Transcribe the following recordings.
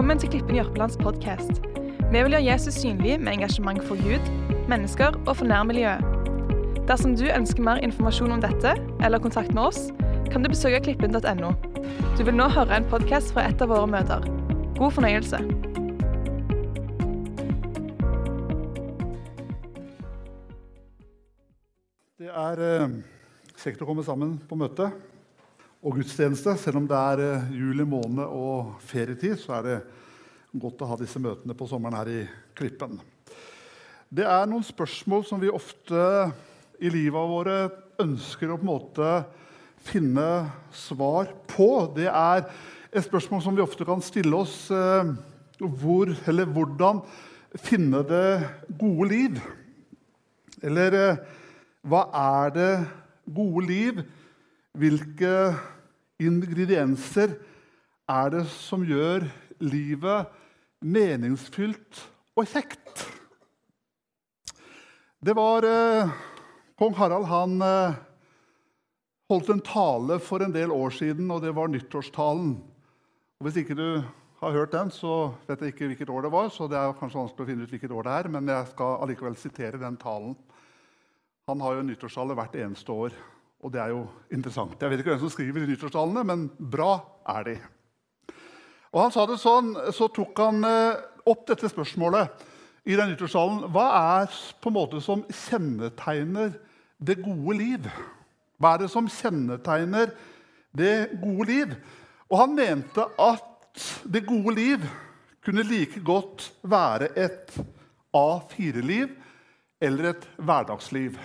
Velkommen til Klippen Jørpelands podkast. Vi vil gjøre Jesus synlig med engasjement for Gud, mennesker og for nærmiljøet. Dersom du ønsker mer informasjon om dette eller kontakt med oss, kan du besøke klippen.no. Du vil nå høre en podkast fra et av våre møter. God fornøyelse. Det er eh, kjekt å komme sammen på møte og gudstjeneste. Selv om det er eh, juli måned og ferietid, så er det godt å ha disse møtene på sommeren her i Klippen. Det er noen spørsmål som vi ofte i livet våre ønsker å på en måte finne svar på. Det er et spørsmål som vi ofte kan stille oss. Eh, hvor, eller hvordan finne det gode liv? Eller eh, hva er det gode liv? Hvilke ingredienser er det som gjør livet meningsfylt og kjekt? Det var eh, Kong Harald han eh, holdt en tale for en del år siden, og det var nyttårstalen. Og Hvis ikke du har hørt den, så vet jeg ikke hvilket år det var. så det er kanskje vanskelig å finne ut hvilket år det er, Men jeg skal allikevel sitere den talen. Han har jo nyttårstale hvert eneste år, og det er jo interessant. Jeg vet ikke hvem som skriver nyttårstalene, men bra er de. Og han sa det sånn, Så tok han eh, opp dette spørsmålet i den nyttårstalen. Hva er på en måte som kjennetegner det gode liv? Hva er det som kjennetegner det gode liv? Og han mente at det gode liv kunne like godt være et A4-liv eller et hverdagsliv.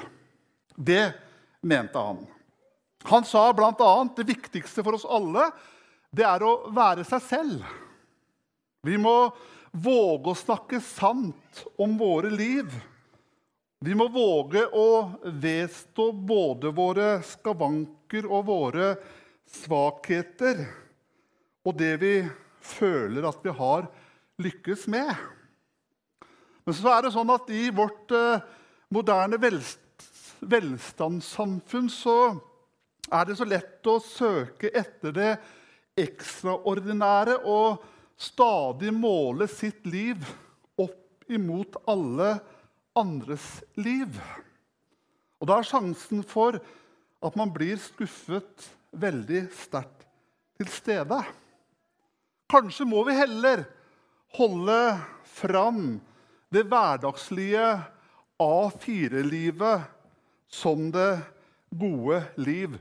Det mente han. Han sa bl.a. det viktigste for oss alle det er å være seg selv. Vi må våge å snakke sant om våre liv. Vi må våge å vedstå både våre skavanker og våre svakheter og det vi føler at vi har lykkes med. Men så er det sånn at i vårt eh, moderne velstand velstandssamfunn så er det så lett å søke etter det ekstraordinære og stadig måle sitt liv opp imot alle andres liv. Og da er sjansen for at man blir skuffet, veldig sterkt til stede. Kanskje må vi heller holde fram det hverdagslige A4-livet som det gode liv,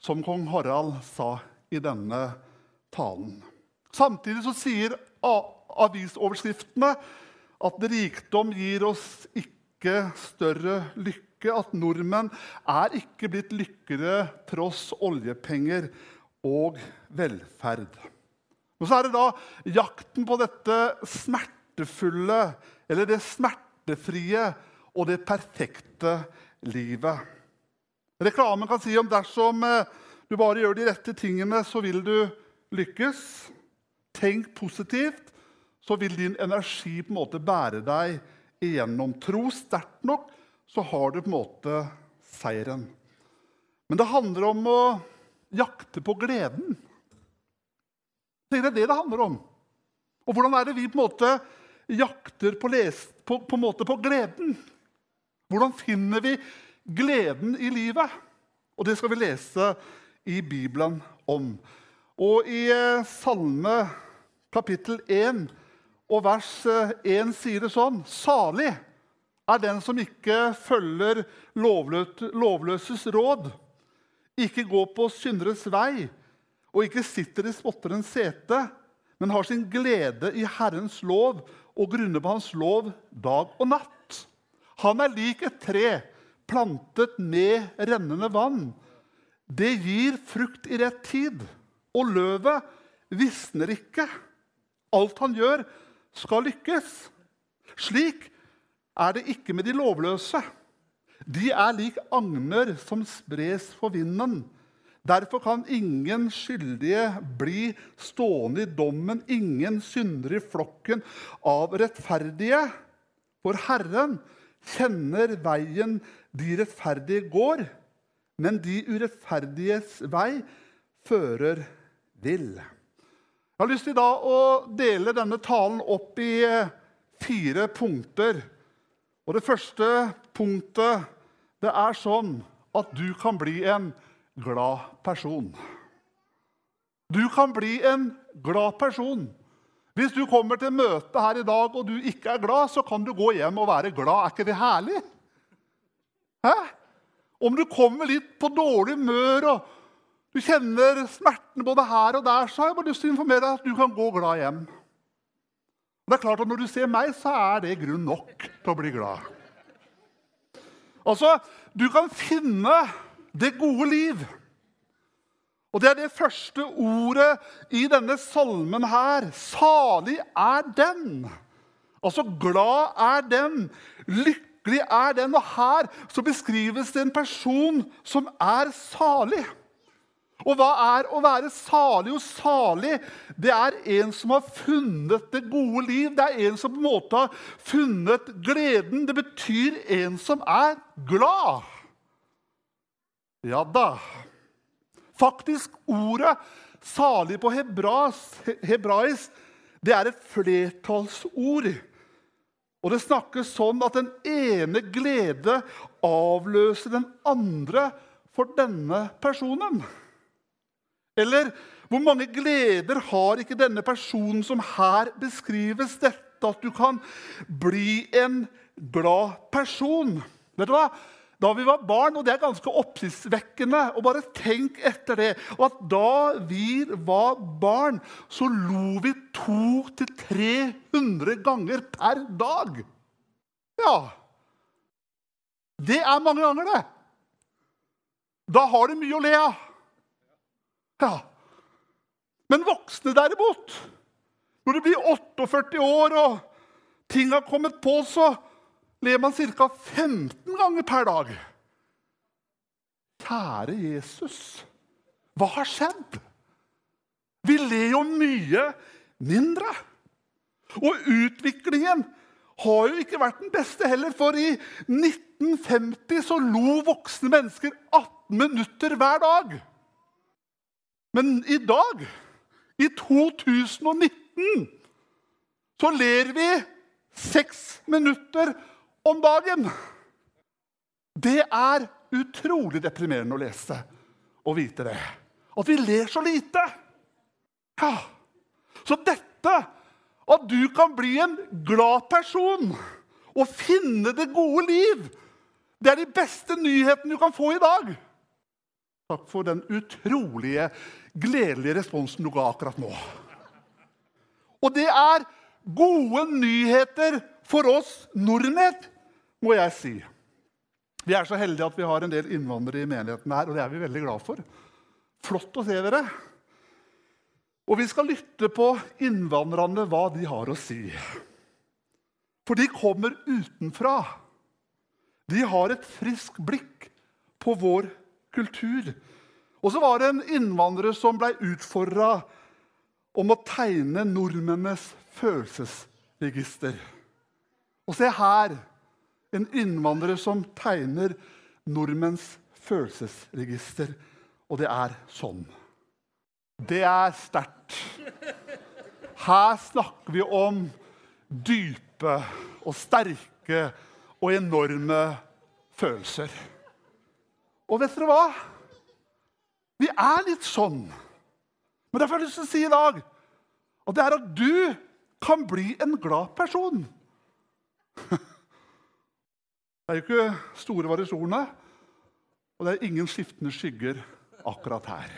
som kong Harald sa i denne talen. Samtidig så sier avisoverskriftene at rikdom gir oss ikke større lykke. At nordmenn er ikke blitt lykkere tross oljepenger og velferd. Og så er det da jakten på dette smertefulle, eller det smertefrie og det perfekte livet. Reklamen kan si om dersom eh, du bare gjør de rette tingene, så vil du lykkes. Tenk positivt, så vil din energi på en måte bære deg igjennom. Tro sterkt nok, så har du på en måte seieren. Men det handler om å jakte på gleden. Det er det det handler om. Og hvordan er det vi på en måte jakter på, les, på, på, på gleden? Hvordan finner vi gleden i livet? Og det skal vi lese i Bibelen om. Og i eh, Salme kapittel 1 og vers 1 eh, sier det sånn Salig er den som ikke følger lovløses råd, ikke går på synderes vei og ikke sitter i spotterens sete, men har sin glede i Herrens lov og grunner på Hans lov dag og natt. Han er lik et tre plantet med rennende vann. Det gir frukt i rett tid, og løvet visner ikke. Alt han gjør, skal lykkes. Slik er det ikke med de lovløse. De er lik agner som spres for vinden. Derfor kan ingen skyldige bli stående i dommen, ingen syndere i flokken av rettferdige. For Herren kjenner veien de rettferdige går, men de urettferdiges vei fører vill. Jeg har lyst til å dele denne talen opp i eh, fire punkter. Og det første punktet det er sånn at du kan bli en glad person. Du kan bli en glad person. Hvis du kommer til møte her i dag og du ikke er glad, så kan du gå hjem og være glad. Er ikke det herlig? Hæ? Om du kommer litt på dårlig humør og du kjenner smertene både her og der, så har jeg bare lyst til å informere deg at du kan gå glad hjem. Det er klart at Når du ser meg, så er det grunn nok til å bli glad. Altså, Du kan finne det gode liv. Og det er det første ordet i denne salmen her. Salig er den. Altså, glad er den. Lykkelig er den. Og her så beskrives det en person som er salig. Og hva er å være salig? Og salig det er en som har funnet det gode liv. Det er en som på en måte har funnet gleden. Det betyr en som er glad. Ja da. Faktisk, ordet 'salig' på hebraisk det er et flertallsord. Og det snakkes sånn at den ene glede avløser den andre for denne personen. Eller hvor mange gleder har ikke denne personen som her beskrives dette, at du kan bli en glad person? Vet du hva? Da vi var barn, og det er ganske oppsiktsvekkende og bare tenk etter det, og at da vi var barn, så lo vi 200-300 ganger per dag. Ja Det er mange ganger, det. Da har du mye å le av. Ja. Men voksne, derimot Når du blir 48 år og ting har kommet på, så ler man ca. 15 ganger per dag. Kjære Jesus, hva har skjedd? Vi ler jo mye mindre. Og utviklingen har jo ikke vært den beste heller, for i 1950 så lo voksne mennesker 18 minutter hver dag. Men i dag, i 2019, så ler vi 6 minutter om dagen. Det er utrolig deprimerende å lese og vite det. At vi ler så lite. Ja. Så dette, at du kan bli en glad person og finne det gode liv, det er de beste nyhetene du kan få i dag. Takk for den utrolige, gledelige responsen du ga akkurat nå. Og det er gode nyheter for oss nordmenn, må jeg si. Vi er så heldige at vi har en del innvandrere i menigheten her, og det er vi veldig glad for. Flott å se dere. Og vi skal lytte på innvandrerne, hva de har å si. For de kommer utenfra. De har et friskt blikk på vår kultur. Og så var det en innvandrer som ble utfordra om å tegne nordmennenes følelsesregister. Og se her en innvandrer som tegner nordmenns følelsesregister. Og det er sånn. Det er sterkt. Her snakker vi om dype og sterke og enorme følelser. Og vet dere hva? Vi er litt sånn. Men derfor har jeg lyst til å si i dag at det er at du kan bli en glad person. Det er jo ikke store variasjoner, og det er ingen skiftende skygger akkurat her.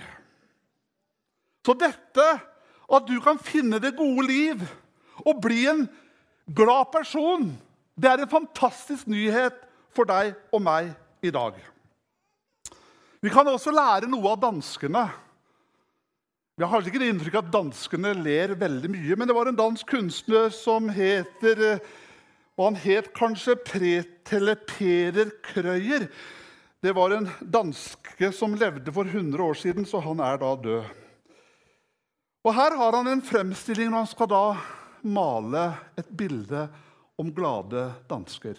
Så dette, at du kan finne det gode liv og bli en glad person, det er en fantastisk nyhet for deg og meg i dag. Vi kan også lære noe av danskene. Vi har ikke det inntrykk at danskene ler veldig mye, men det var en dansk kunstner som heter Og han het kanskje Pretele Peder Krøyer. Det var en danske som levde for 100 år siden, så han er da død. Og Her har han en fremstilling når han skal da male et bilde om glade dansker.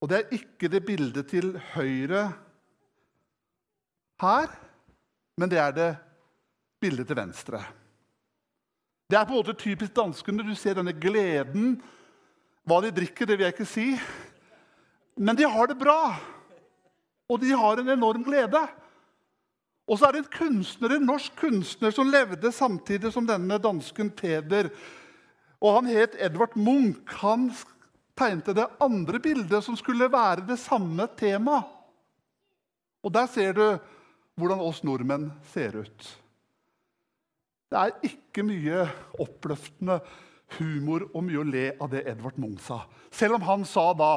Og det er ikke det bildet til høyre her, men det er det bildet til venstre. Det er på en måte typisk danskene. Du ser denne gleden. Hva de drikker, det vil jeg ikke si. Men de har det bra. Og de har en enorm glede. Og så er det en kunstner, en norsk kunstner som levde samtidig som denne dansken Peder. Og Han het Edvard Munch. Han tegnte det andre bildet, som skulle være det samme temaet. Og der ser du hvordan oss nordmenn ser ut. Det er ikke mye oppløftende humor og mye å le av det Edvard Munch sa. Selv om han sa da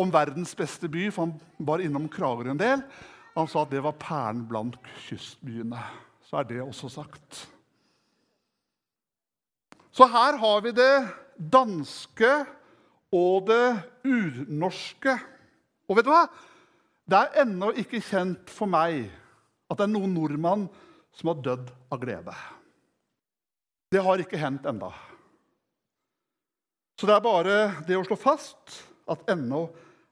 om verdens beste by, for han var innom Kragerø en del, han sa at det var perlen blant kystbyene. Så er det også sagt. Så her har vi det danske og det urnorske. Og vet du hva? Det er ennå ikke kjent for meg at det er noen nordmann som har dødd av glede. Det har ikke hendt enda. Så det er bare det å slå fast at ennå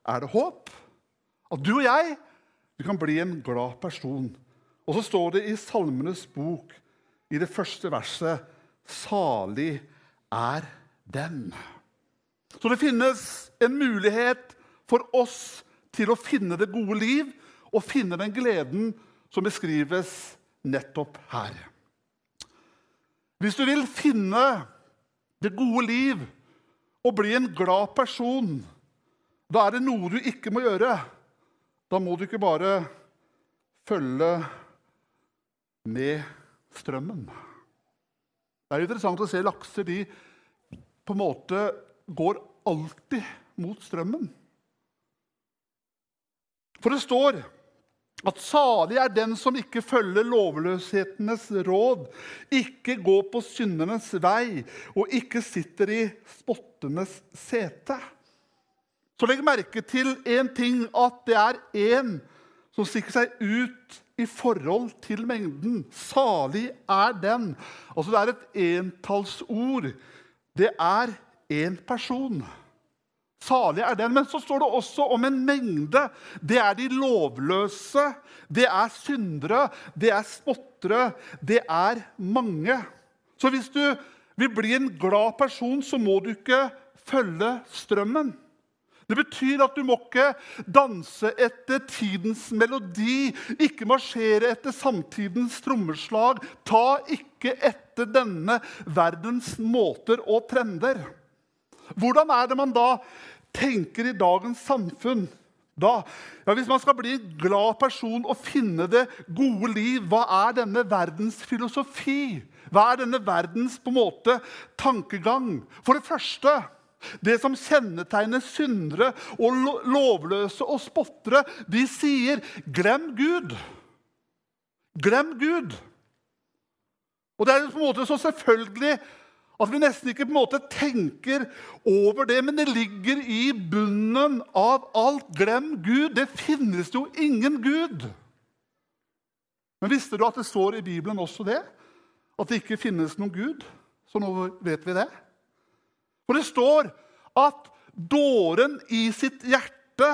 er det håp. At du og jeg vi kan bli en glad person. Og så står det i Salmenes bok, i det første verset, 'Salig er den'. Så det finnes en mulighet for oss til å finne det gode liv og finne den gleden som beskrives nettopp her. Hvis du vil finne det gode liv og bli en glad person, da er det noe du ikke må gjøre. Da må du ikke bare følge med strømmen. Det er interessant å se lakser. De på en måte går alltid mot strømmen. For det står at salig er den som ikke følger lovløshetenes råd, ikke går på syndernes vei og ikke sitter i spottenes sete. Så legg merke til én ting, at det er én som stikker seg ut i forhold til mengden. Salig er den. Altså Det er et entallsord. Det er én person. Salig er den. Men så står det også om en mengde. Det er de lovløse, det er syndere, det er spottere, det er mange. Så hvis du vil bli en glad person, så må du ikke følge strømmen. Det betyr at du må ikke danse etter tidens melodi, ikke marsjere etter samtidens trommeslag. Ta ikke etter denne verdens måter og trender. Hvordan er det man da tenker i dagens samfunn da? Ja, hvis man skal bli en glad person og finne det gode liv, hva er denne verdens filosofi? Hva er denne verdens på en måte tankegang? For det første det som kjennetegner syndere og lovløse og spottere, de sier 'glem Gud'. Glem Gud. Og det er på en måte så selvfølgelig at vi nesten ikke på en måte tenker over det, men det ligger i bunnen av alt. Glem Gud. Det finnes jo ingen Gud. Men visste du at det står i Bibelen også det? At det ikke finnes noen Gud? Så nå vet vi det. For det står at dåren i sitt hjerte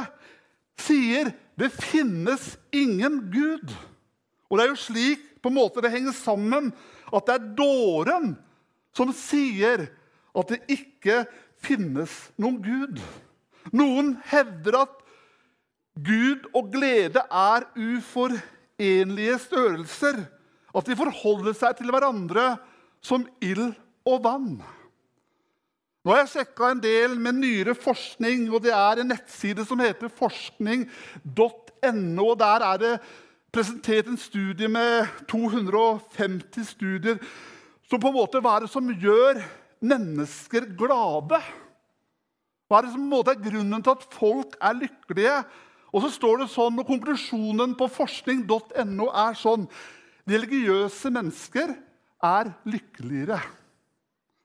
sier det finnes ingen Gud. Og det er jo slik på en måte det henger sammen at det er dåren som sier at det ikke finnes noen Gud. Noen hevder at Gud og glede er uforenlige størrelser. At de forholder seg til hverandre som ild og vann. Nå har jeg sjekka en del med nyere forskning, og det er en nettside som heter forskning.no. Der er det presentert en studie med 250 studier som på en måte, Hva er det som gjør mennesker glade? Hva er det som på en måte er grunnen til at folk er lykkelige? Og så står det sånn, og Konklusjonen på forskning.no er sånn Religiøse mennesker er lykkeligere.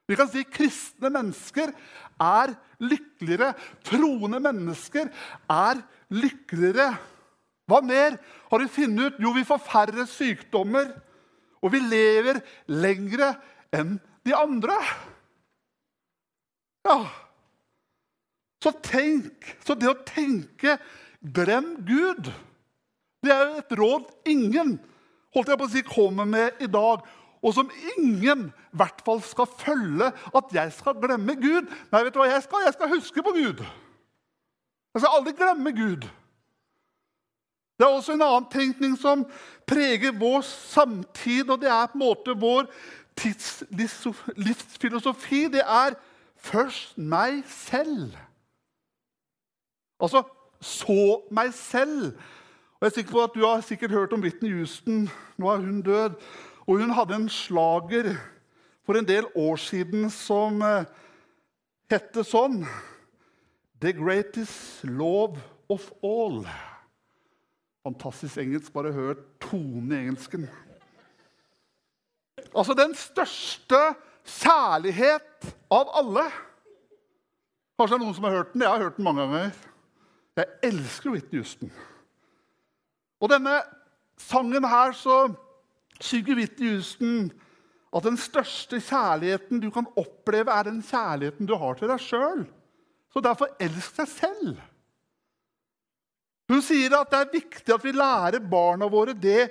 Vi kan si kristne mennesker er lykkeligere. Troende mennesker er lykkeligere. Hva mer har vi funnet ut? Jo, vi får færre sykdommer. Og vi lever lengre enn de andre. Ja. Så tenk, så det å tenke 'glem Gud' det er jo et råd ingen holdt jeg på å si, kommer med i dag, og som ingen i hvert fall skal følge at jeg skal glemme Gud. Nei, vet du hva jeg skal? Jeg skal huske på Gud. Jeg skal aldri glemme Gud. Det er også en annen tenkning som preger vår samtid, og det er på en måte vår tids livsfilosofi. Det er først meg selv. Altså så meg selv. Og jeg er sikker på at Du har sikkert hørt om Whitney Houston. Nå er hun død. Og hun hadde en slager for en del år siden som eh, hette sånn The greatest love of all. Fantastisk engelsk. Bare hør tonen i engelsken. Altså den største kjærlighet av alle. Kanskje det er noen som har hørt den. Jeg har hørt den mange ganger. Jeg elsker Whitney Houston. Og denne sangen her så synger Whitney Houston at den største kjærligheten du kan oppleve, er den kjærligheten du har til deg sjøl. Så derfor elsk deg selv. Hun sier at det er viktig at vi lærer barna våre det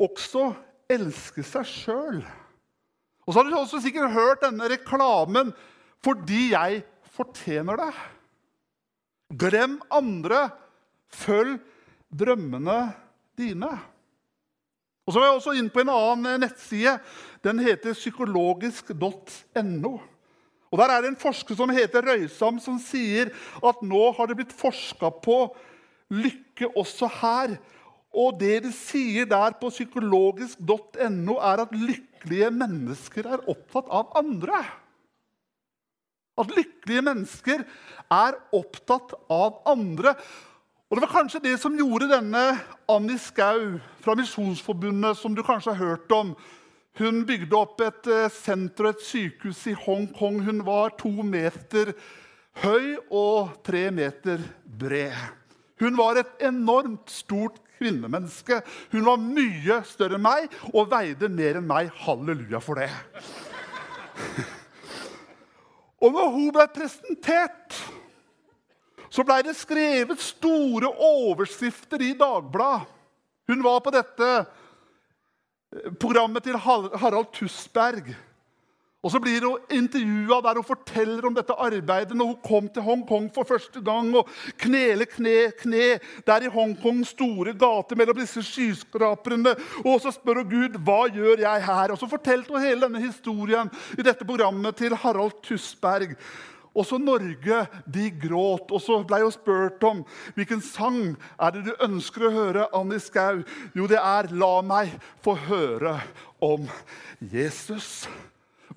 også elske seg sjøl. Og så har du også sikkert hørt denne reklamen 'fordi jeg fortjener det'. Glem andre, følg drømmene dine. Og så var jeg også inn på en annen nettside. Den heter psykologisk.no. Og Der er det en forsker som heter Røysam, som sier at nå har det blitt forska på lykke også her. Og det de sier der på psykologisk.no, er at lykkelige mennesker er opptatt av andre. At lykkelige mennesker er opptatt av andre. Og Det var kanskje det som gjorde denne Annie Skau fra Misjonsforbundet, som du kanskje har hørt om. Hun bygde opp et eh, senter og et sykehus i Hongkong. Hun var to meter høy og tre meter bred. Hun var et enormt stort kvinnemenneske. Hun var mye større enn meg og veide mer enn meg. Halleluja for det. Og når hun ble presentert så blei det skrevet store overskrifter i Dagbladet. Hun var på dette eh, programmet til Harald Tusberg. Og Så blir hun intervjua der hun forteller om dette arbeidet når hun kom til Hongkong for første gang og kneler kne, kne der i Hongkongs store gater mellom disse skyskraperne. Og så spør hun Gud hva gjør jeg her? Og Så fortalte hun hele denne historien i dette programmet til Harald Tusberg. Også Norge de gråt. Og så ble hun spurt om hvilken sang er det du ønsker å høre. Annie Skau. Jo, det er 'La meg få høre om Jesus'.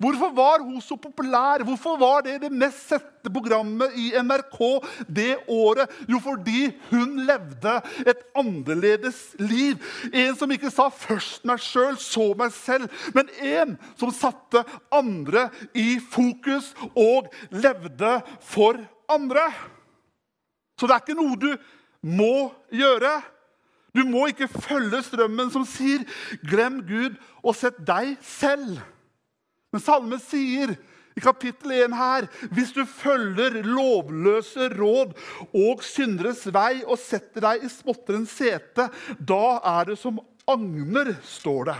Hvorfor var hun så populær? Hvorfor var det det mest sette programmet i NRK det året? Jo, fordi hun levde et annerledes liv. En som ikke sa 'først meg sjøl, så meg selv', men en som satte andre i fokus og levde for andre. Så det er ikke noe du må gjøre. Du må ikke følge strømmen som sier 'glem Gud og sett deg selv'. Men salmen sier i kapittel 1 her hvis du følger lovløse råd og synderes vei og setter deg i spotterens sete, da er det som agner, står det.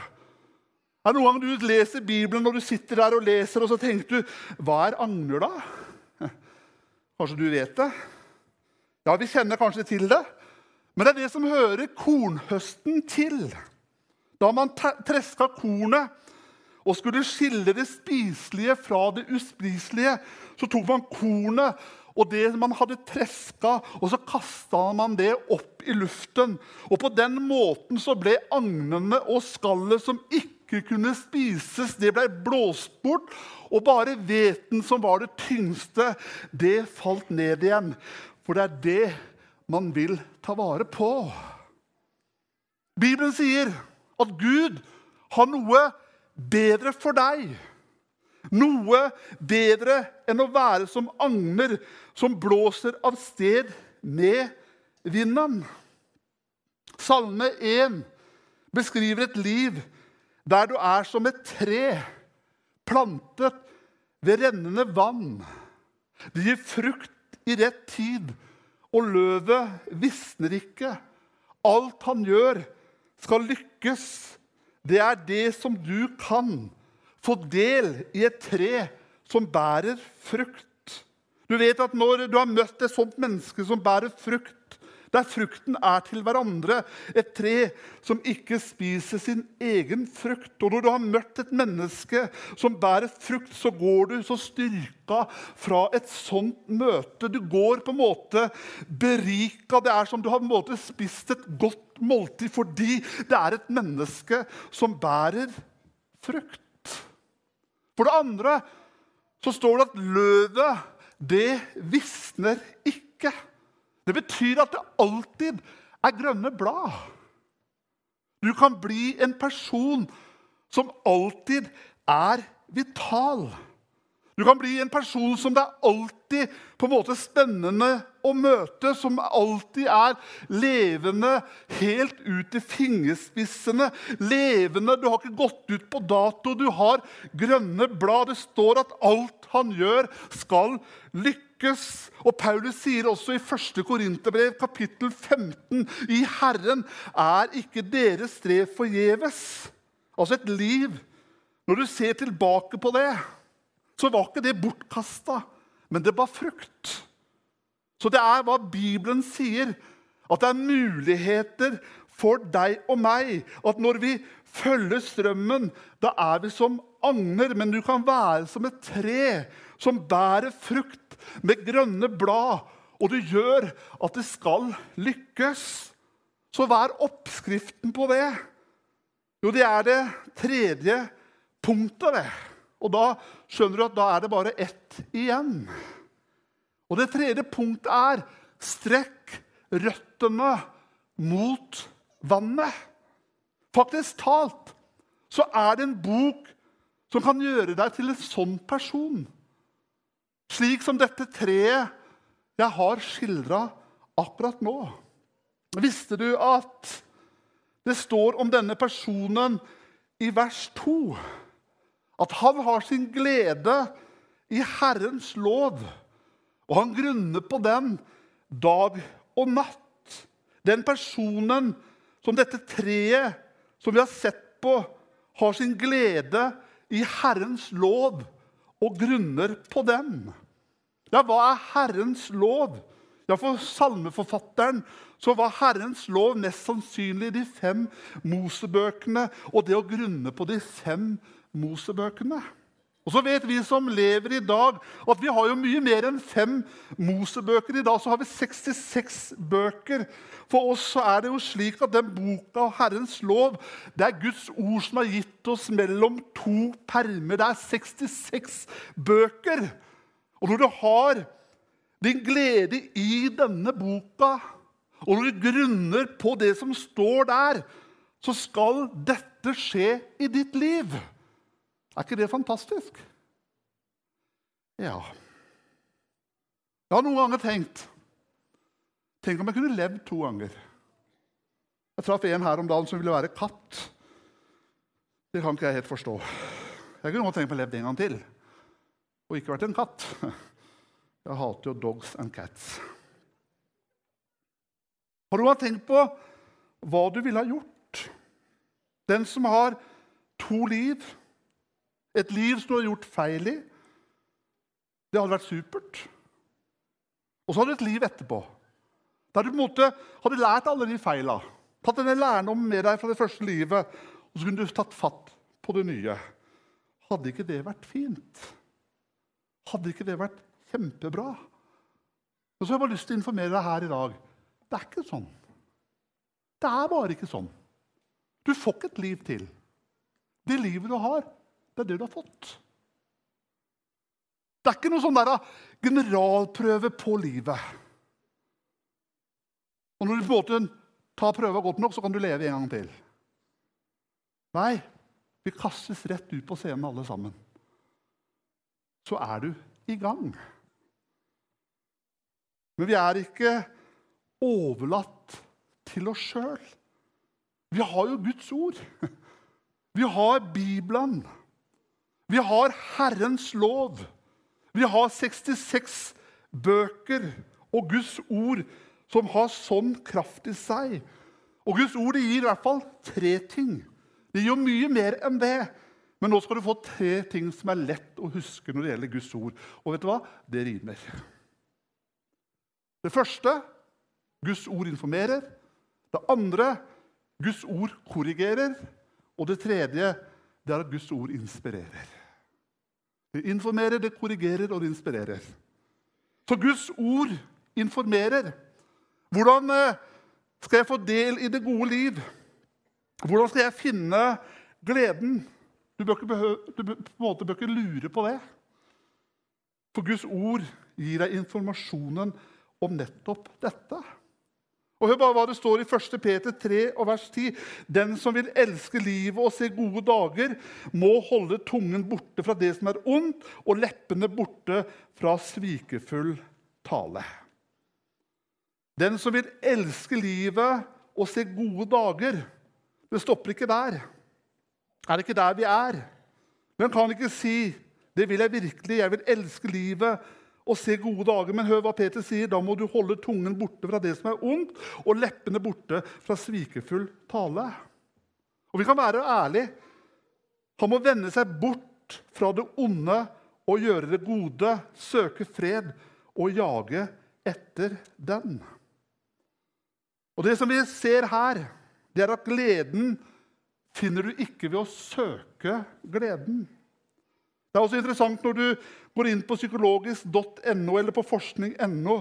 Er det noen gang du leser Bibelen når du sitter der og leser, og så tenker du Hva er agner, da? Kanskje du vet det? Ja, vi kjenner kanskje til det. Men det er det som hører kornhøsten til. Da man treska kornet og skulle skille det spiselige fra det uspiselige, så tok man kornet og det man hadde treska, og så kasta man det opp i luften. Og På den måten så ble agnene og skallet som ikke kunne spises, det ble blåst bort. Og bare hveten, som var det tyngste, det falt ned igjen. For det er det man vil ta vare på. Bibelen sier at Gud har noe bedre for deg. Noe bedre enn å være som agner som blåser av sted med vinden. Salme 1 beskriver et liv der du er som et tre plantet ved rennende vann. Det gir frukt i rett tid, og løvet visner ikke. Alt han gjør, skal lykkes, det er det som du kan få del i et tre som bærer frukt. Du vet at Når du har møtt et sånt menneske som bærer frukt, der frukten er til hverandre, et tre som ikke spiser sin egen frukt. Og når du har møtt et menneske som bærer frukt, så går du så styrka fra et sånt møte. Du går på en måte berika. Det er som du har på en måte spist et godt måltid fordi det er et menneske som bærer frukt. For det andre så står det at løvet det visner ikke. Det betyr at det alltid er grønne blad. Du kan bli en person som alltid er vital. Du kan bli en person som det er alltid på en måte spennende å møte, som alltid er levende helt ut i fingerspissene. Levende, Du har ikke gått ut på dato, du har grønne blad. Det står at alt han gjør, skal lykkes. Og Paulus sier også i 1. Korinterbrev, kapittel 15.: I Herren er ikke deres strev forgjeves. Altså et liv. Når du ser tilbake på det så var ikke det bortkasta, men det var frukt. Så det er hva Bibelen sier, at det er muligheter for deg og meg. At når vi følger strømmen, da er vi som agner, men du kan være som et tre som bærer frukt med grønne blad, og du gjør at det skal lykkes. Så hva er oppskriften på det? Jo, det er det tredje punktet. det. Og da skjønner du at da er det bare ett igjen. Og det tredje punktet er strekk røttene mot vannet. Faktisk talt så er det en bok som kan gjøre deg til en sånn person. Slik som dette treet jeg har skildra akkurat nå. Visste du at det står om denne personen i vers 2? At han har sin glede i Herrens lov, og han grunner på den dag og natt. Den personen som dette treet som vi har sett på, har sin glede i Herrens lov og grunner på den. Ja, hva er Herrens lov? Ja, For salmeforfatteren så var Herrens lov mest sannsynlig de fem Mosebøkene og det å grunne på de fem Mosebøkene. Og så vet vi som lever i dag, at vi har jo mye mer enn fem Mosebøker. I dag så har vi 66 bøker. For oss så er det jo slik at den boka, Herrens lov, det er Guds ord som har gitt oss mellom to permer. Det er 66 bøker. Og når du har din glede i denne boka, og når du grunner på det som står der, så skal dette skje i ditt liv. Er ikke det fantastisk? Ja. Jeg har noen ganger tenkt Tenk om jeg kunne levd to ganger. Jeg traff en her om dagen som ville være katt. Det kan ikke jeg helt forstå. Jeg kunne godt tenkt meg å leve en gang til og ikke vært en katt. Jeg hater jo dogs and cats. Har du tenkt på hva du ville ha gjort? Den som har to liv et liv som du har gjort feil i. Det hadde vært supert. Og så hadde du et liv etterpå. Der du på en måte hadde lært alle de feila. Tatt denne lærdommen med deg fra det første livet, og så kunne du tatt fatt på det nye. Hadde ikke det vært fint? Hadde ikke det vært kjempebra? Og så har jeg bare lyst til å informere deg her i dag. Det er ikke sånn. Det er bare ikke sånn. Du får ikke et liv til. Det livet du har, det er det du har fått. Det er ikke noe sånn der, generalprøve på livet. Og når du på en måte tar prøva godt nok, så kan du leve en gang til. Nei, vi kastes rett ut på scenen alle sammen. Så er du i gang. Men vi er ikke overlatt til oss sjøl. Vi har jo Guds ord. Vi har Bibelen. Vi har Herrens lov. Vi har 66 bøker og Guds ord som har sånn kraft i seg. Og Guds ord gir i hvert fall tre ting. Det gir jo mye mer enn det. Men nå skal du få tre ting som er lett å huske når det gjelder Guds ord. Og vet du hva? Det rimer. Det første Guds ord informerer. Det andre Guds ord korrigerer. Og det tredje det er at Guds ord inspirerer. Det informerer, det korrigerer og det inspirerer. Så Guds ord informerer. Hvordan eh, skal jeg få del i det gode liv? Hvordan skal jeg finne gleden? Du bør ikke, behøve, du bør, måte bør ikke lure på det. For Guds ord gir deg informasjonen om nettopp dette. Og Hør bare hva det står i 1. Peter 3 og vers 10. Den som vil elske livet og se gode dager, må holde tungen borte fra det som er ondt, og leppene borte fra svikefull tale. Den som vil elske livet og se gode dager Det stopper ikke der. Er det ikke der vi er? Men kan ikke si det vil jeg virkelig. Jeg vil elske livet og se gode dager. Men hør hva Peter sier. Da må du holde tungen borte fra det som er ondt, og leppene borte fra svikefull tale. Og vi kan være ærlige. Han må vende seg bort fra det onde og gjøre det gode, søke fred og jage etter den. Og Det som vi ser her, det er at gleden finner du ikke ved å søke gleden. Det er også interessant når du går inn på psykologisk.no eller på forskning.no.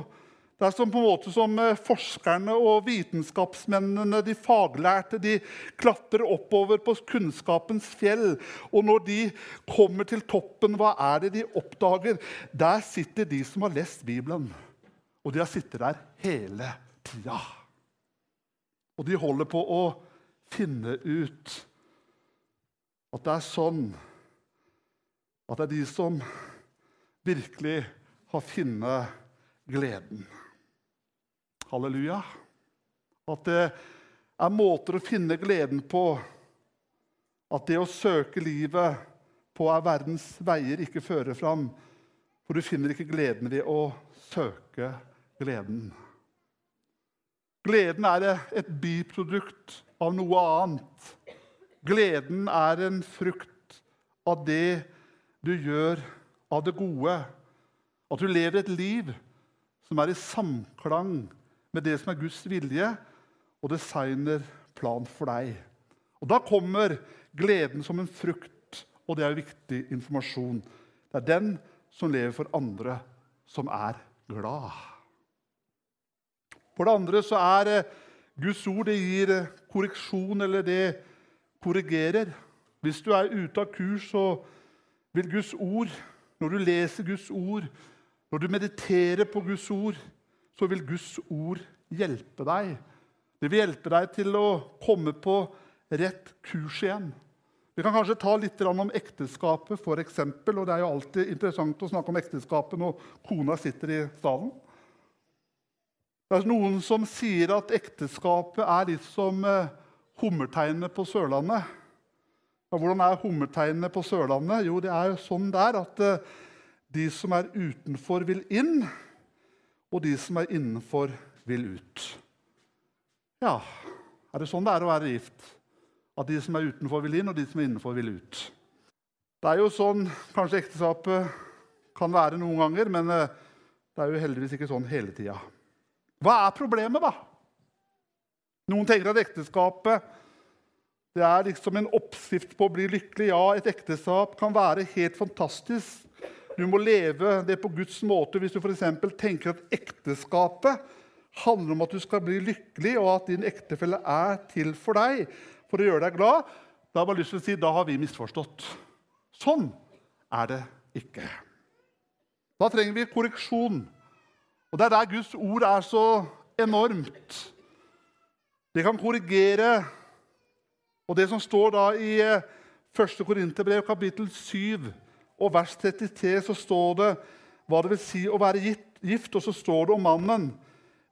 Det er som på en måte som eh, forskerne og vitenskapsmennene, de faglærte, de klatrer oppover på kunnskapens fjell. Og når de kommer til toppen, hva er det de oppdager? Der sitter de som har lest Bibelen. Og de har sittet der hele tida. Og de holder på å finne ut at det er sånn at det er de som virkelig har funnet gleden. Halleluja. At det er måter å finne gleden på. At det å søke livet på er verdens veier ikke fører fram. For du finner ikke gleden ved å søke gleden. Gleden er et biprodukt av noe annet. Gleden er en frukt av det du gjør av det gode. At du lever et liv som er i samklang med det som er Guds vilje, og designer plan for deg. Og Da kommer gleden som en frukt, og det er viktig informasjon. Det er den som lever for andre, som er glad. For det andre så er eh, Guds ord det gir eh, korreksjon, eller det korrigerer. Hvis du er ute av kurs, så vil Guds ord, når du leser Guds ord, når du mediterer på Guds ord, så vil Guds ord hjelpe deg. Det vil hjelpe deg til å komme på rett kurs igjen. Vi kan kanskje ta litt om ekteskapet, for eksempel, og Det er jo alltid interessant å snakke om ekteskapet når kona sitter i salen. Det er noen som sier at ekteskapet er litt som eh, hummerteinene på Sørlandet. Ja, hvordan er hummerteinene på Sørlandet? Jo, det er sånn der at eh, de som er utenfor, vil inn, og de som er innenfor, vil ut. Ja, er det sånn det er å være gift? At de som er utenfor, vil inn, og de som er innenfor, vil ut. Det er jo sånn kanskje ekteskapet kan være noen ganger, men eh, det er jo heldigvis ikke sånn hele tida. Hva er problemet, da? Noen tenker at ekteskapet det er liksom en oppskrift på å bli lykkelig. Ja, et ekteskap kan være helt fantastisk. Du må leve det på Guds måte hvis du f.eks. tenker at ekteskapet handler om at du skal bli lykkelig, og at din ektefelle er til for deg for å gjøre deg glad. Da har jeg lyst til å si da har vi misforstått. Sånn er det ikke. Da trenger vi korreksjon. Og Det er der Guds ord er så enormt. Det kan korrigere. Og det som står da i 1. Eh, Korinterbrev kapittel 7 og vers 33, så står det hva det vil si å være gift. Og så står det om mannen.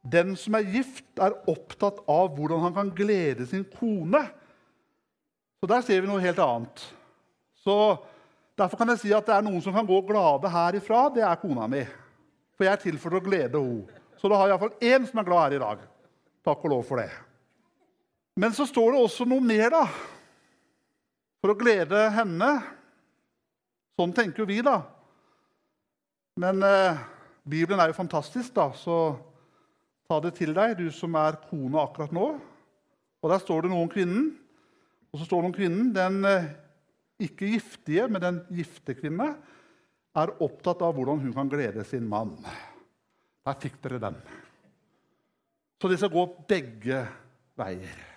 Den som er gift, er opptatt av hvordan han kan glede sin kone. Så der ser vi noe helt annet. Så Derfor kan jeg si at det er noen som kan gå glade herifra. Det er kona mi. For jeg er til for å glede henne. Så da har jeg iallfall én som er glad her i dag. Takk og lov for det. Men så står det også noe mer, da. For å glede henne. Sånn tenker jo vi, da. Men eh, Bibelen er jo fantastisk, da, så ta det til deg, du som er kone akkurat nå. Og Der står det noe om kvinnen. Og så står det om kvinnen. Den eh, ikke giftige, men den gifte kvinne er opptatt av hvordan hun kan glede sin mann. Der fikk dere den. Så det skal gå begge veier.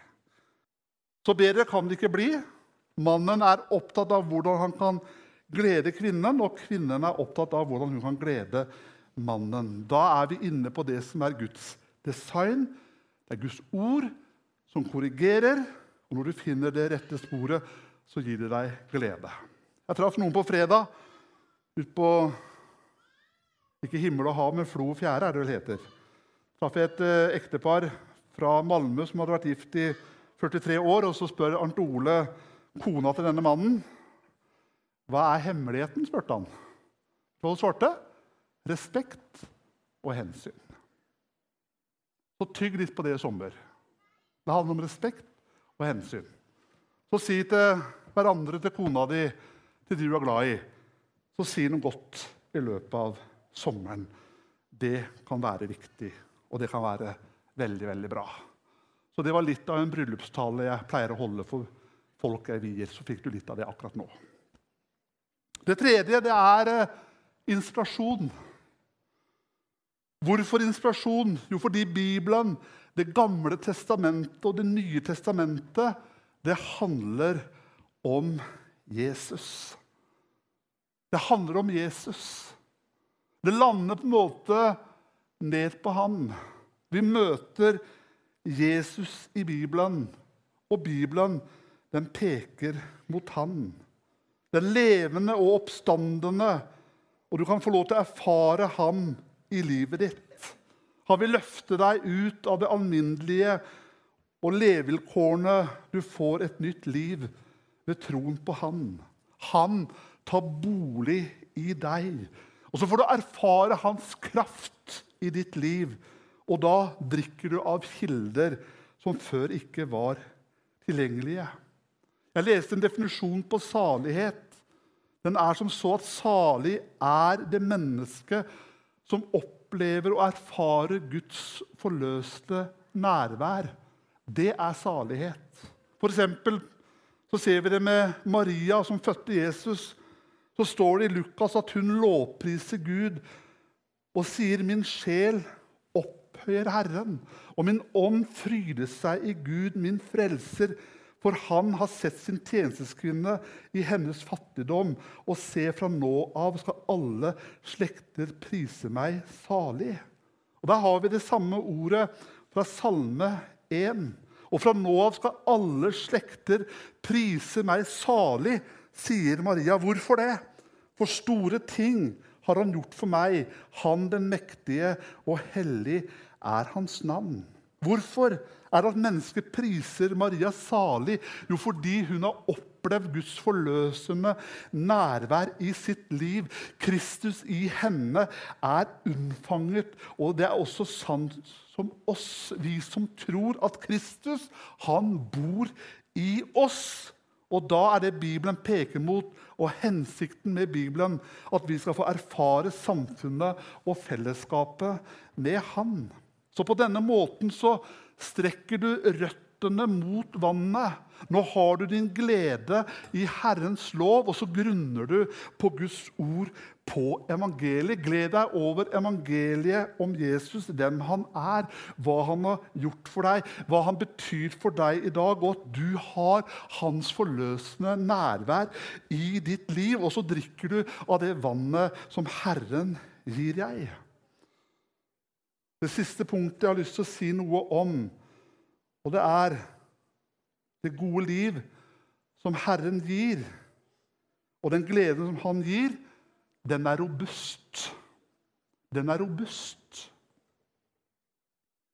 Så bedre kan det ikke bli. Mannen er opptatt av hvordan han kan glede kvinnen, og kvinnen er opptatt av hvordan hun kan glede mannen. Da er vi inne på det som er Guds design. Det er Guds ord som korrigerer. Og når du finner det rette sporet, så gir det deg glede. Jeg traff noen på fredag ut på ikke himmel og hav, men Flo og fjære, er det vel heter. Traff et eh, ektepar fra Malmö som hadde vært gift i 43 år. og Så spør Arnt Ole kona til denne mannen hva er hemmeligheten. spurte han. Hun svarte respekt og hensyn. Så tygg litt på det i sommer. Det handler om respekt og hensyn. Så si til hverandre, til kona di, til de du er glad i, så si noe godt i løpet av sommeren. Det kan være viktig, og det kan være veldig, veldig bra. Så det var litt av en bryllupstale jeg pleier å holde for folk jeg vier. Så fikk du litt av det akkurat nå. Det tredje det er eh, inspirasjon. Hvorfor inspirasjon? Jo, fordi Bibelen, Det gamle testamentet og Det nye testamentet, det handler om Jesus. Det handler om Jesus. Det lander på en måte ned på ham. Vi møter Jesus i Bibelen, og Bibelen den peker mot han. Den levende og oppstandende, og du kan få lov til å erfare ham i livet ditt. Han vil løfte deg ut av det alminnelige og levevilkårene. Du får et nytt liv ved troen på han. Han tar bolig i deg. Og så får du erfare hans kraft i ditt liv. Og da drikker du av kilder som før ikke var tilgjengelige. Jeg leste en definisjon på salighet. Den er som så at salig er det mennesket som opplever og erfarer Guds forløste nærvær. Det er salighet. For eksempel så ser vi det med Maria som fødte Jesus så står det i Lukas at hun lovpriser Gud og sier, 'Min sjel opphøyer Herren', og min ånd fryder seg i Gud, min frelser, for han har sett sin tjenesteskvinne i hennes fattigdom, og se fra nå av skal alle slekter prise meg salig. Og Der har vi det samme ordet fra Salme 1. Og fra nå av skal alle slekter prise meg salig sier Maria. Hvorfor det? For store ting har han gjort for meg. Han den mektige og hellig er hans navn. Hvorfor er at mennesker priser Maria salig? Jo, fordi hun har opplevd Guds forløsende nærvær i sitt liv. Kristus i henne er unnfanget, og det er også sant som oss, vi som tror at Kristus, han bor i oss. Og da er det Bibelen peker mot, og hensikten med Bibelen, at vi skal få erfare samfunnet og fellesskapet med Han. Så på denne måten så strekker du røttene mot vannet. Nå har du din glede i Herrens lov, og så grunner du på Guds ord på evangeliet. Gled deg over evangeliet om Jesus, hvem han er, hva han har gjort for deg, hva han betyr for deg i dag, og at du har hans forløsende nærvær i ditt liv. Og så drikker du av det vannet som Herren gir deg. Det siste punktet jeg har lyst til å si noe om, og det er det gode liv som Herren gir, og den gleden som Han gir, den er robust. Den er robust.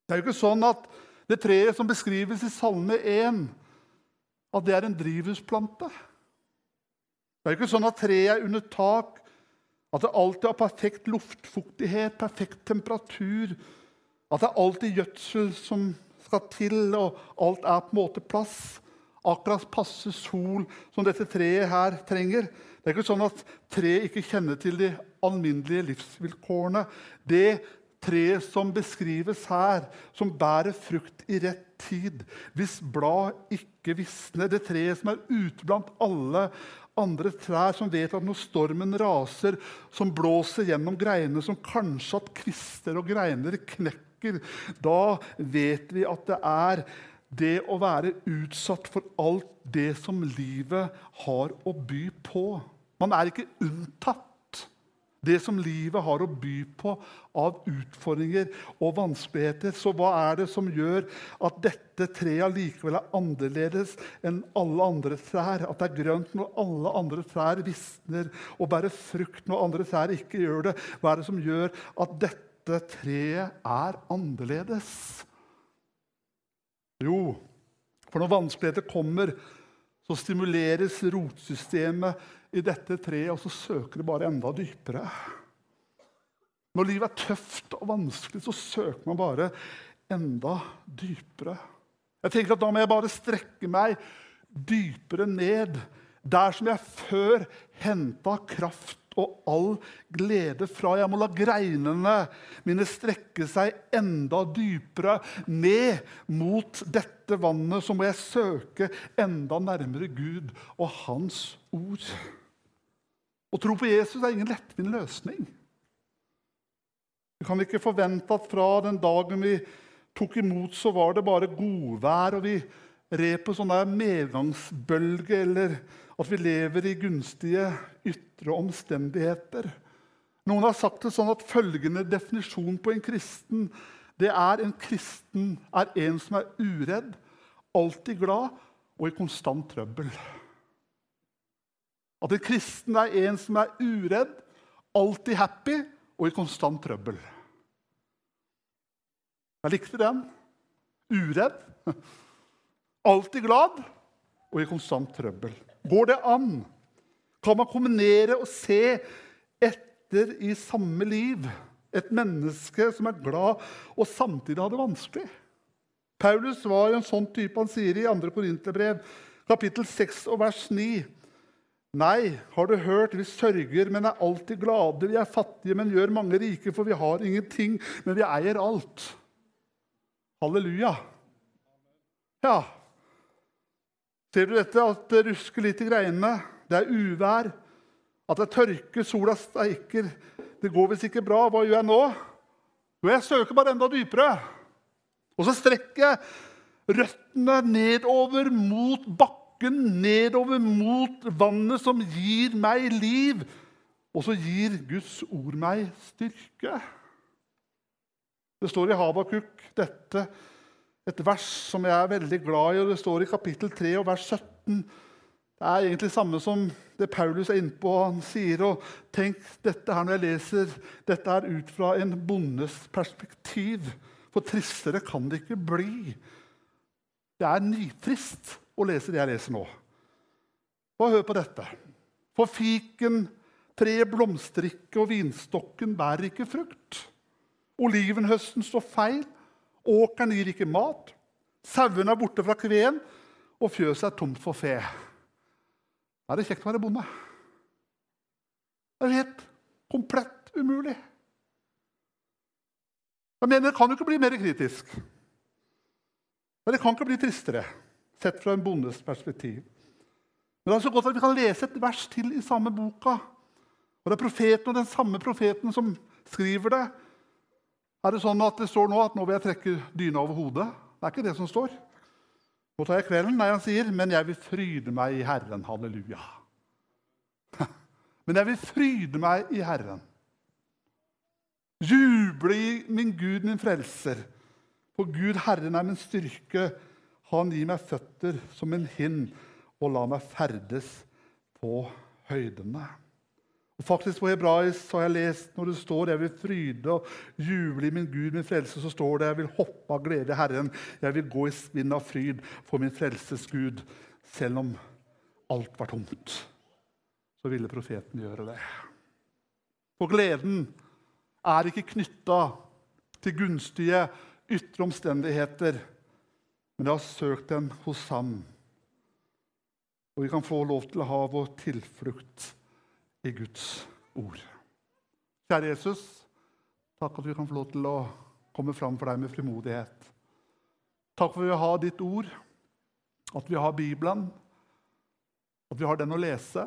Det er jo ikke sånn at det treet som beskrives i Salme 1, at det er en drivhusplante. Det er jo ikke sånn at treet er under tak, at det alltid har perfekt luftfuktighet, perfekt temperatur, at det alltid er gjødsel som skal til, og alt er på en måte plass. Akkurat passe sol som dette treet her trenger. Det er ikke sånn at treet ikke kjenner til de alminnelige livsvilkårene. Det treet som beskrives her, som bærer frukt i rett tid, hvis blad ikke visner, det treet som er ute blant alle andre trær, som vet at når stormen raser, som blåser gjennom greinene, som kanskje at kvister og greiner knekker, da vet vi at det er det å være utsatt for alt det som livet har å by på. Man er ikke unntatt det som livet har å by på av utfordringer og vanskeligheter. Så hva er det som gjør at dette treet likevel er annerledes enn alle andre trær? At det er grønt når alle andre trær visner og bærer frukt når andre trær ikke gjør det? Hva er det som gjør at dette treet er annerledes? Jo, for når vanskeligheter kommer, så stimuleres rotsystemet i dette treet, og så søker det bare enda dypere. Når livet er tøft og vanskelig, så søker man bare enda dypere. Jeg tenker at Da må jeg bare strekke meg dypere ned. Der som jeg før henta kraft og all glede fra. Jeg må la greinene mine strekke seg enda dypere ned mot dette vannet. Så må jeg søke enda nærmere Gud og Hans ord. Å tro på Jesus er ingen lettvint løsning. Vi kan ikke forvente at fra den dagen vi tok imot, så var det bare godvær, og vi red på sånne medgangsbølge, eller at vi lever i gunstige ytre omstendigheter. Noen har sagt det sånn at følgende definisjon på en kristen det er en kristen er en som er uredd, alltid glad og i konstant trøbbel. At en kristen er en som er uredd, alltid happy og i konstant trøbbel. Jeg likte den. Uredd, alltid glad og i konstant trøbbel. Går det an? Kan man kombinere og se etter i samme liv? Et menneske som er glad og samtidig har det vanskelig. Paulus var en sånn type. Han sier i 2. Korinterbrev, kapittel 6 og vers 9 Nei, har du hørt, vi sørger, men er alltid glade. Vi er fattige, men gjør mange rike, for vi har ingenting, men vi eier alt. Halleluja. Ja. Ser du dette? At det rusker litt i greinene. Det er uvær. At det er tørke, sola steiker. Det går visst ikke bra. Hva gjør jeg nå? Jo, jeg søker bare enda dypere. Og så strekker jeg røttene nedover mot bakken nedover mot vannet som gir meg liv. Og så gir Guds ord meg styrke. Det står i Habakuk dette, et vers som jeg er veldig glad i. og Det står i kapittel 3 og vers 17. Det er egentlig det samme som det Paulus er inne på. Han sier og tenk dette her når jeg leser dette er ut fra en bondes perspektiv. For tristere kan det ikke bli. Det er nytrist å lese det jeg leser nå. Og hør på dette. For fiken, treet blomstrer ikke, og vinstokken bærer ikke frukt. Olivenhøsten står feil, åkeren gir ikke mat. Sauene er borte fra kveen, og fjøset er tomt for fe. Da er det kjekt å være bonde. Det er helt komplett umulig. Jeg mener, Det kan jo ikke bli mer kritisk. Men det kan ikke bli tristere sett fra en bondes perspektiv. Men det er så godt at vi kan lese et vers til i samme boka. Og det er profeten og den samme profeten som skriver det. Er det sånn at det står nå at nå vil jeg trekke dyna over hodet? Det er ikke det som står. Nå tar jeg kvelden. Nei, han sier, 'Men jeg vil fryde meg i Herren'. Halleluja. Men jeg vil fryde meg i Herren. Juble i min Gud, min frelser. For Gud, Herren, er min styrke han gir meg føtter som en hind og la meg ferdes på høydene. Og faktisk På hebraisk har jeg lest når det står 'Jeg vil fryde og juble i min Gud, min frelse', så står det 'Jeg vil hoppe av glede i Herren'. 'Jeg vil gå i spinn av fryd for min frelses Gud', selv om alt var tomt. Så ville profeten gjøre det. For gleden er ikke knytta til gunstige ytre omstendigheter Men jeg har søkt den hos ham. Og vi kan få lov til å ha vår tilflukt i Guds ord. Kjære Jesus, takk at vi kan få lov til å komme fram for deg med frimodighet. Takk for at vi har ditt ord, at vi har Bibelen, at vi har den å lese,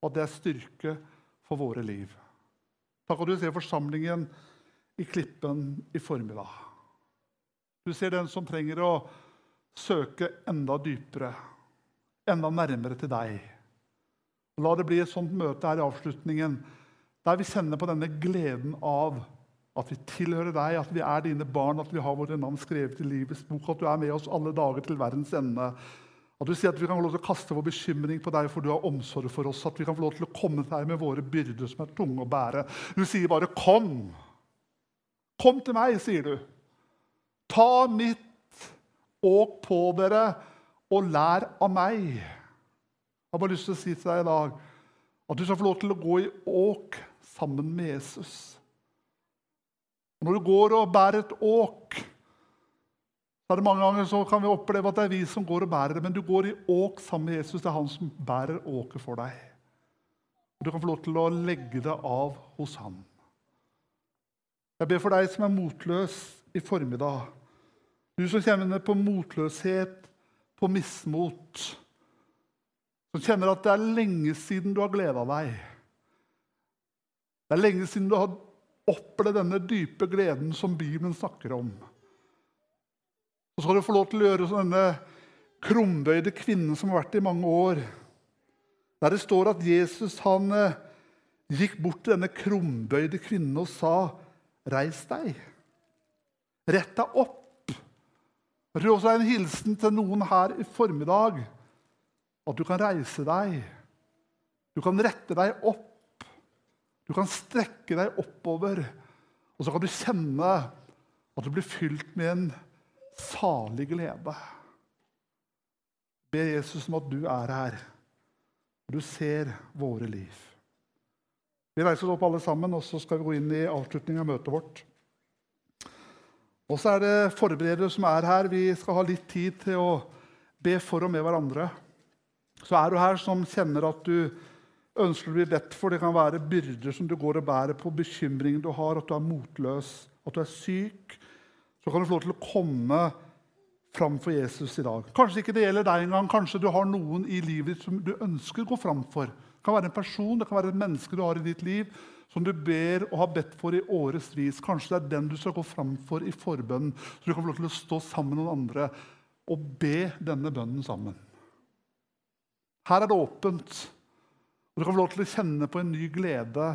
og at det er styrke for våre liv. Takk at du ser forsamlingen i Klippen i formiddag. Du ser den som trenger å søke enda dypere, enda nærmere til deg. La det bli et sånt møte her i avslutningen der vi kjenner på denne gleden av at vi tilhører deg, at vi er dine barn, at vi har våre navn skrevet i livets bok, at du er med oss alle dager til verdens ende. At du sier at vi kan få lov til å kaste vår bekymring på deg, for du har omsorg for oss. At vi kan få lov til å komme til deg med våre byrder som er tunge å bære. Du sier bare 'kom'. Kom til meg, sier du. Ta mitt åk på dere, og lær av meg. Jeg har bare lyst til å si til deg i dag at du skal få lov til å gå i åk sammen med Jesus. Og når du går og bærer et åk, så er det mange ganger så kan vi oppleve at det er vi som går og bærer det, men du går i åk sammen med Jesus. Det er han som bærer åket for deg. Og Du kan få lov til å legge det av hos han. Jeg ber for deg som er motløs i formiddag. Du som kjenner på motløshet, på mismot. Som kjenner at det er lenge siden du har gleda deg. Det er lenge siden du har opplevd denne dype gleden som Bibelen snakker om. Så skal du få lov til å gjøre som denne krumbøyde kvinnen som har vært i mange år. Der det står at Jesus han eh, gikk bort til denne krumbøyde kvinnen og sa, 'Reis deg. Rett deg opp.' Jeg tror også det er en hilsen til noen her i formiddag. At du kan reise deg. Du kan rette deg opp. Du kan strekke deg oppover, og så kan du kjenne at du blir fylt med en salig glede. Be Jesus om at du er her, og du ser våre liv. Vi reiser oss opp alle sammen, og så skal vi gå inn i avslutningen av møtet vårt. Og så er det forberedere som er her. Vi skal ha litt tid til å be for og med hverandre. Så er du her som kjenner at du ønsker å bli bedt for. Det kan være byrder som du går og bærer på, bekymringer du har, at du er motløs, at du er syk. Så kan du få lov til å komme fram for Jesus i dag. Kanskje ikke det gjelder deg engang. Kanskje du har noen i livet ditt som du ønsker å gå fram for. Det kan være en person, det kan være et menneske du har i ditt liv som du ber og har bedt for i årevis. Kanskje det er den du skal gå fram for i forbønnen, så du kan få lov til å stå sammen med noen andre og be denne bønnen sammen. Her er det åpent. Og du kan få lov til å kjenne på en ny glede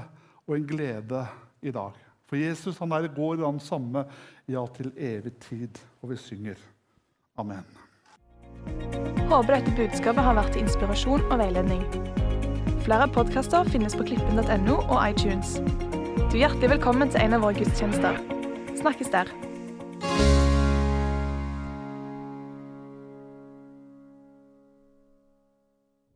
og en glede i dag. For Jesus han er i går den samme, ja, til evig tid. Og vi synger Amen. Håper dette budskapet har vært til inspirasjon og veiledning. Flere podkaster finnes på klippen.no og iTunes. Du er hjertelig velkommen til en av våre gudstjenester. Snakkes der.